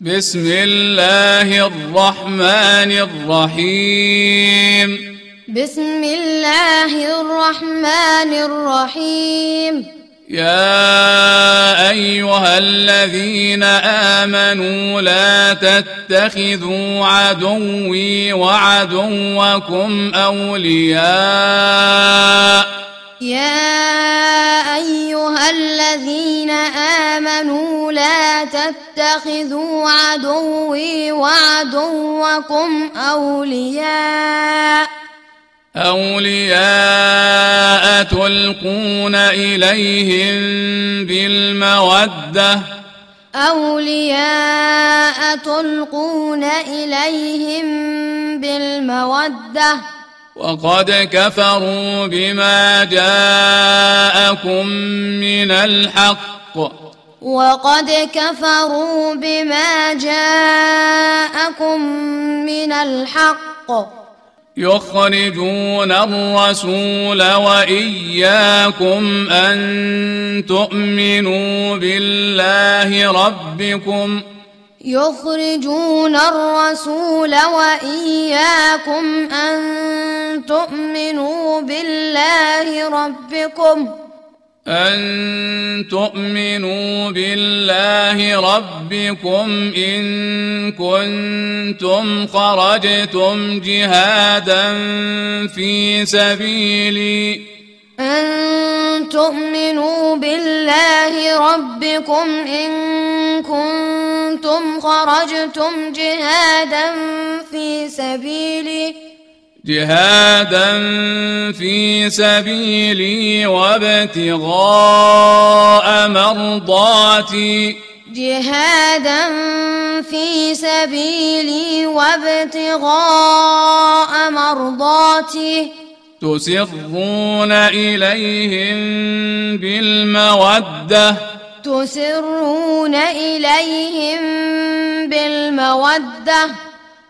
بسم الله الرحمن الرحيم. بسم الله الرحمن الرحيم. يا أيها الذين آمنوا لا تتخذوا عدوي وعدوكم أولياء. يا أيها الذين آمنوا لا تتخذوا عدوي وعدوكم أولياء أولياء تلقون إليهم بالمودة. أولياء تلقون إليهم بالمودة. وقد كفروا بما جاءكم من الحق. وقد كفروا بما جاءكم من الحق. يخرجون الرسول وإياكم أن تؤمنوا بالله ربكم. يخرجون الرسول وإياكم أن تؤمنوا بالله ربكم. أن تؤمنوا بالله ربكم إن كنتم خرجتم جهادا في سبيلي. أن تؤمنوا بالله ربكم إن كنتم خرجتم جهادا في سبيلي جهادا في سبيلي وابتغاء مرضاتي. جهادا في سبيلي وابتغاء مرضاتي. تسرون إليهم بالمودة. تسرون إليهم بالمودة.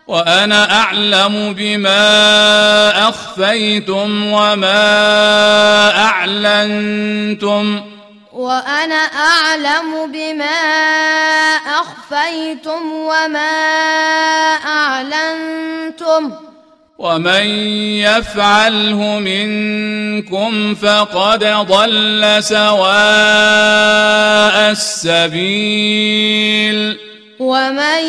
وأنا أعلم بما أخفيتم وما أعلنتم. وأنا أعلم بما أخفيتم وما أعلنتم. ومن يفعله منكم فقد ضل سواء السبيل. ومن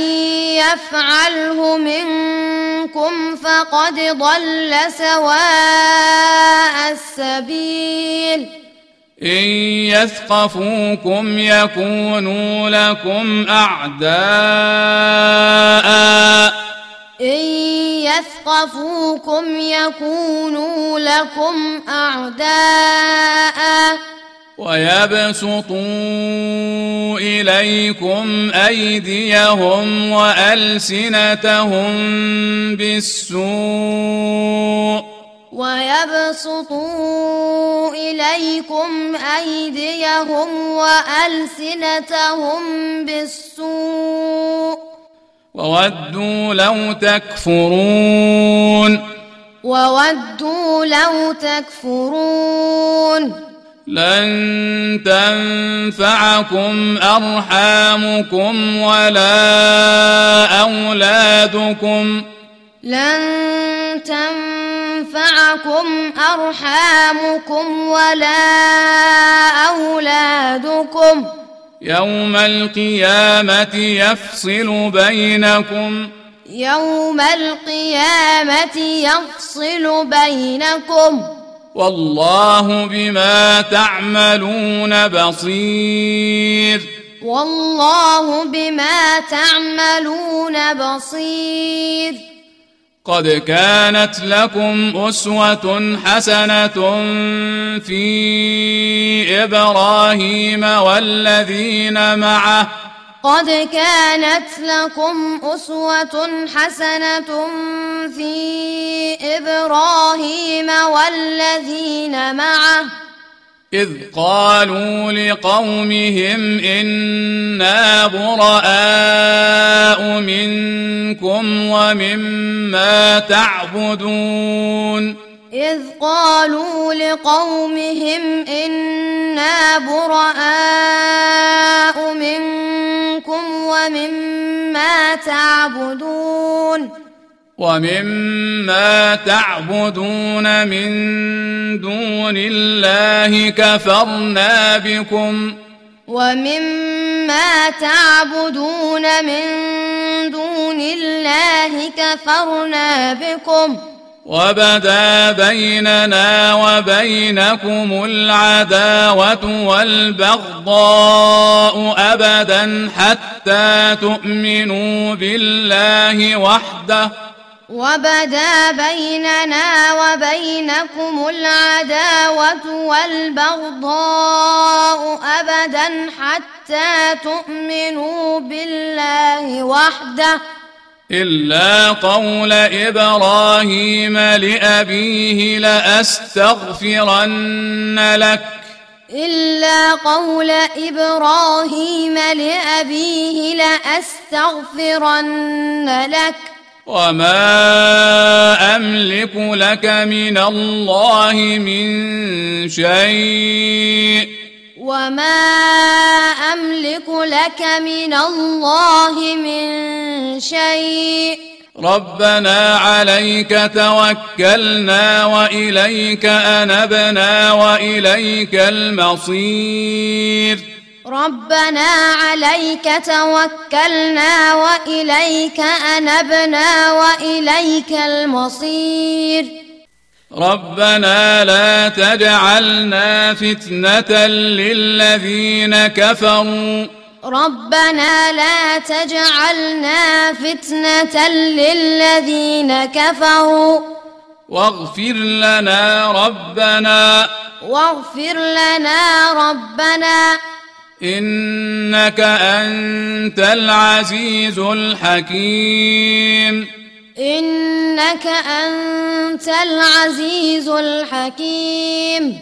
يفعله منكم فقد ضل سواء السبيل. إن يثقفوكم يكونوا لكم أعداء. إن يثقفوكم يكونوا لكم أعداء. ويبسطوا إليكم أيديهم وألسنتهم بالسوء. ويبسطوا إليكم أيديهم وألسنتهم بالسوء. وودوا لو تكفرون. وودوا لو تكفرون. لن تنفعكم أرحامكم ولا أولادكم. لن تنفعكم أرحامكم ولا أولادكم. يوم القيامة يفصل بينكم. يوم القيامة يفصل بينكم. والله بما تعملون بصير. والله بما تعملون بصير. قد كانت لكم أسوة حسنة في إبراهيم والذين معه. قد كانت لكم أسوة حسنة في إبراهيم والذين معه. إذ قالوا لقومهم إنا براء منكم ومما تعبدون. إذ قالوا لقومهم إنا براء منكم ومما تعبدون. ومما تعبدون من دون الله كفرنا بكم. ومما تعبدون من دون الله كفرنا بكم. وبدا بيننا وبينكم العداوة والبغضاء أبدا حتى تؤمنوا بالله وحده. وبدا بيننا وبينكم العداوة والبغضاء أبدا حتى تؤمنوا بالله وحده إلا قول إبراهيم لأبيه لأستغفرن لك إلا قول إبراهيم لأبيه لأستغفرن لك وما أملك لك من الله من شيء وما أملك لك من الله من شيء ربنا عليك توكلنا وإليك أنبنا وإليك المصير ربنا عليك توكلنا وإليك أنبنا وإليك المصير. ربنا لا تجعلنا فتنة للذين كفروا. ربنا لا تجعلنا فتنة للذين كفروا. واغفر لنا ربنا. واغفر لنا ربنا. إنك أنت العزيز الحكيم. إنك أنت العزيز الحكيم.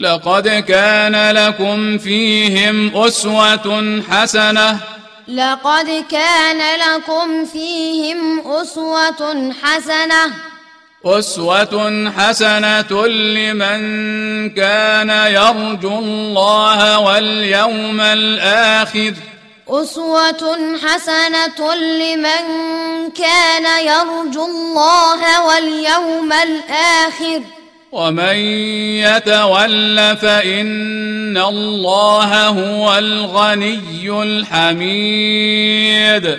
لقد كان لكم فيهم أسوة حسنة. لقد كان لكم فيهم أسوة حسنة. أسوة حسنة لمن كان يرجو الله واليوم الآخر. أسوة حسنة لمن كان يرجو الله واليوم الآخر. ومن يتول فإن الله هو الغني الحميد.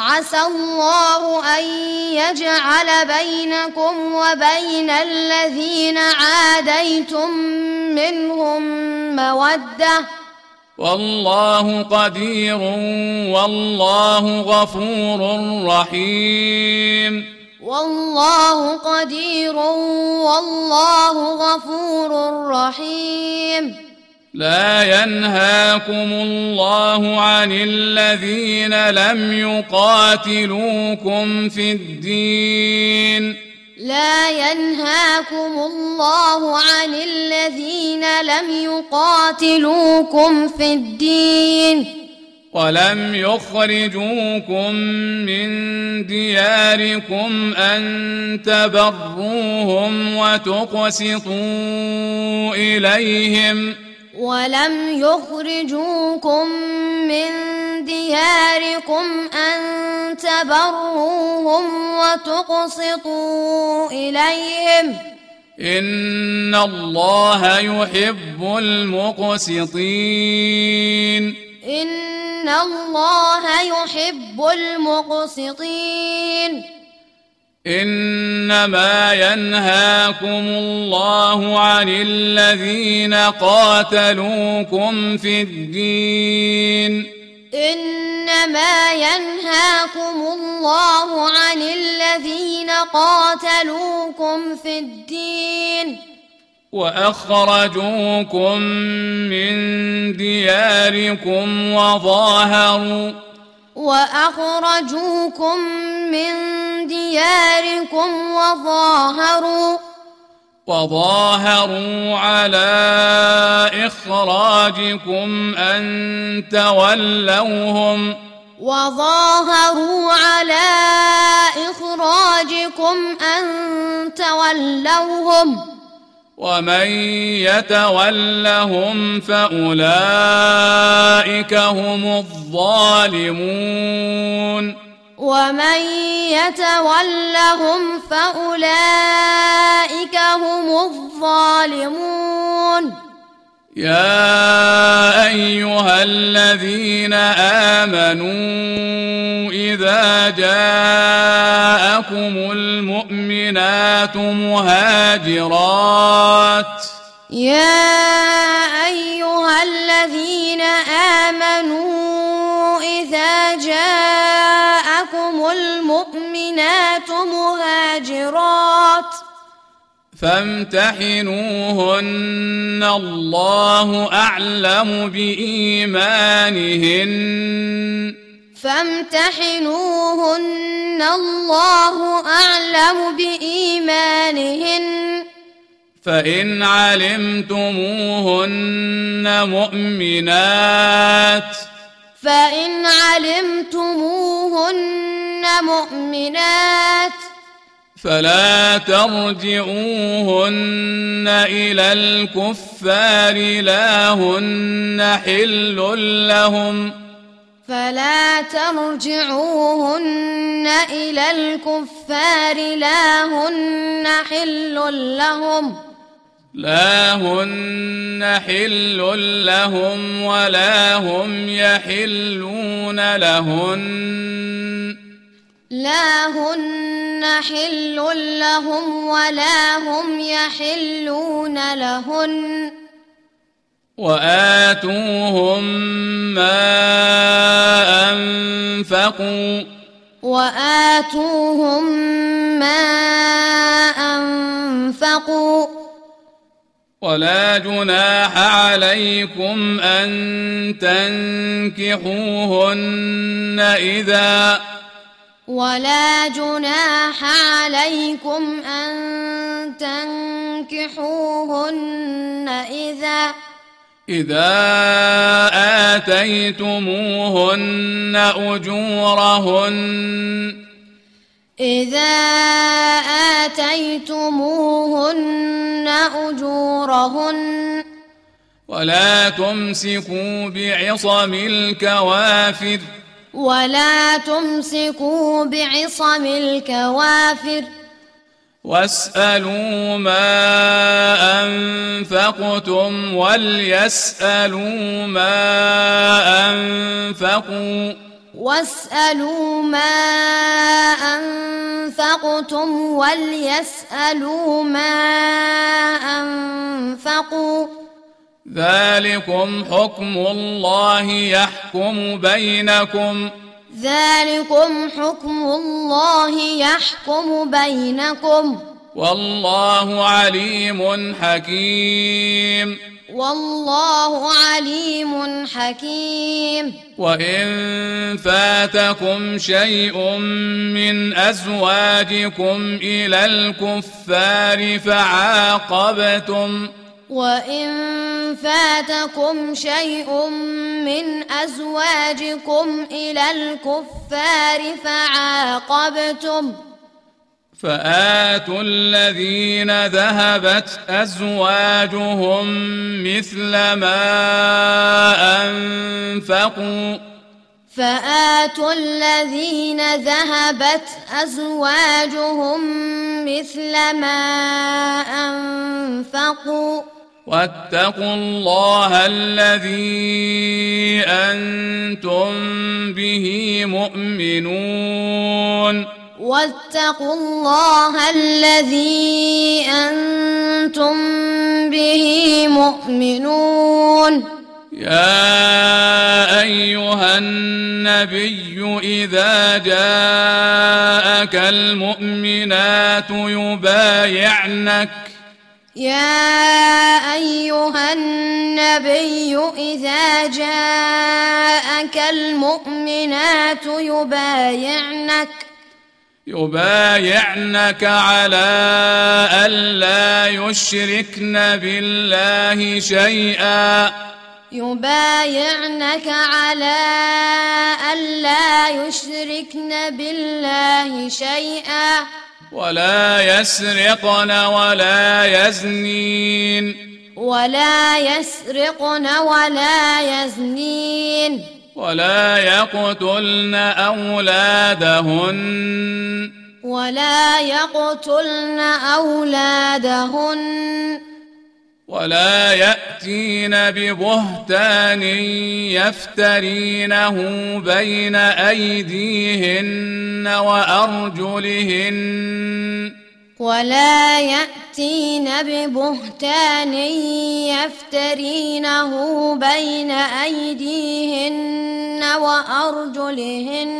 عسى الله أن يجعل بينكم وبين الذين عاديتم منهم مودة. والله قدير والله غفور رحيم. والله قدير والله غفور رحيم. لا ينهاكم الله عن الذين لم يقاتلوكم في الدين. لا ينهاكم الله عن الذين لم يقاتلوكم في الدين. ولم يخرجوكم من دياركم أن تبروهم وتقسطوا إليهم. ولم يخرجوكم من دياركم أن تبروهم وتقسطوا إليهم. إن الله يحب المقسطين. إن الله يحب المقسطين. إنما ينهاكم الله عن الذين قاتلوكم في الدين. إنما ينهاكم الله عن الذين قاتلوكم في الدين. وأخرجوكم من دياركم وظاهروا وأخرجوكم من دياركم وظاهروا وظاهروا على إخراجكم أن تولوهم وظاهروا على إخراجكم أن تولوهم ومن يتولهم فأولئك هم الظالمون. ومن يتولهم فأولئك هم الظالمون. يا أيها الذين آمنوا إذا جاءكم المؤمنات مهاجرات. يا أيها الذين آمنوا إذا جاءكم المؤمنات مهاجرات. فامتحنوهن الله أعلم بإيمانهن. فامتحنوهن الله أعلم بإيمانهن. فإن علمتموهن مؤمنات. فإن علمتموهن مؤمنات. فلا ترجعوهن إلى الكفار لا هن حل لهم. فلا ترجعوهن إلى الكفار لا هن حل لهم. لا هن حل لهم ولا هم يحلون لهن. لا هن حل لهم ولا هم يحلون لهن. وآتوهم ما أنفقوا. وآتوهم ما أنفقوا. ولا جناح عليكم أن تنكحوهن إذا ولا جناح عليكم أن تنكحوهن إذا إذا آتيتموهن أجورهن إذا آتيتموهن أجورهن ولا تمسكوا بعصم الكوافر ولا تمسكوا بعصم الكوافر. واسألوا ما أنفقتم وليسألوا ما أنفقوا. واسألوا ما أنفقتم وليسألوا ما أنفقوا. ذلكم حكم الله يحكم بينكم. ذلكم حكم الله يحكم بينكم. والله عليم حكيم. والله عليم حكيم. وإن فاتكم شيء من أزواجكم إلى الكفار فعاقبتم. وإن فاتكم شيء من أزواجكم إلى الكفار فعاقبتم فآتوا الذين ذهبت أزواجهم مثل ما أنفقوا. فآتوا الذين ذهبت أزواجهم مثل ما أنفقوا. واتقوا الله الذي أنتم به مؤمنون. واتقوا الله الذي أنتم به مؤمنون. يا أيها النبي إذا جاءك المؤمنات يبايعنك يا أيها النبي إذا جاءك المؤمنات يبايعنك يبايعنك على ألا يشركن بالله شيئا. يبايعنك على ألا يشركن بالله شيئا. ولا يسرقن ولا يزنين. ولا يسرقن ولا يزنين. ولا يقتلن أولادهن. ولا يقتلن أولادهن. ولا يأتين ببهتان يفترينه بين أيديهن وأرجلهن. ولا يأتين ببهتان يفترينه بين أيديهن وأرجلهن.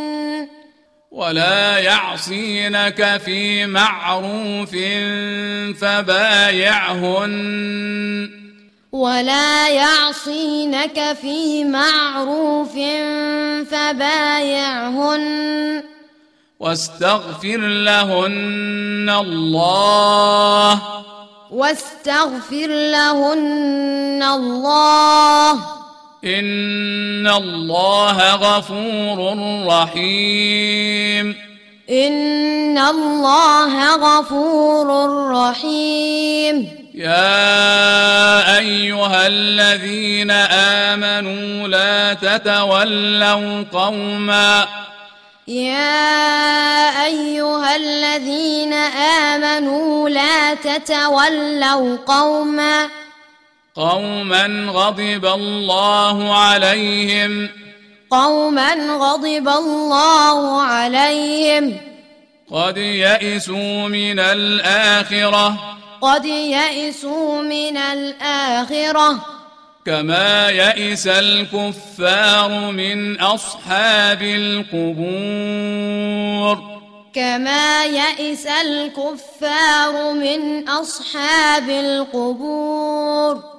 ولا يعصينك في معروف فبايعهن. ولا يعصينك في معروف فبايعهن. واستغفر لهن الله. واستغفر لهن الله. ان الله غفور رحيم ان الله غفور رحيم يا ايها الذين امنوا لا تتولوا قوما يا ايها الذين امنوا لا تتولوا قوما قوما غضب الله عليهم قوما غضب الله عليهم قد يئسوا من الاخره قد يئسوا من الاخره كما يئس الكفار من اصحاب القبور كما يئس الكفار من اصحاب القبور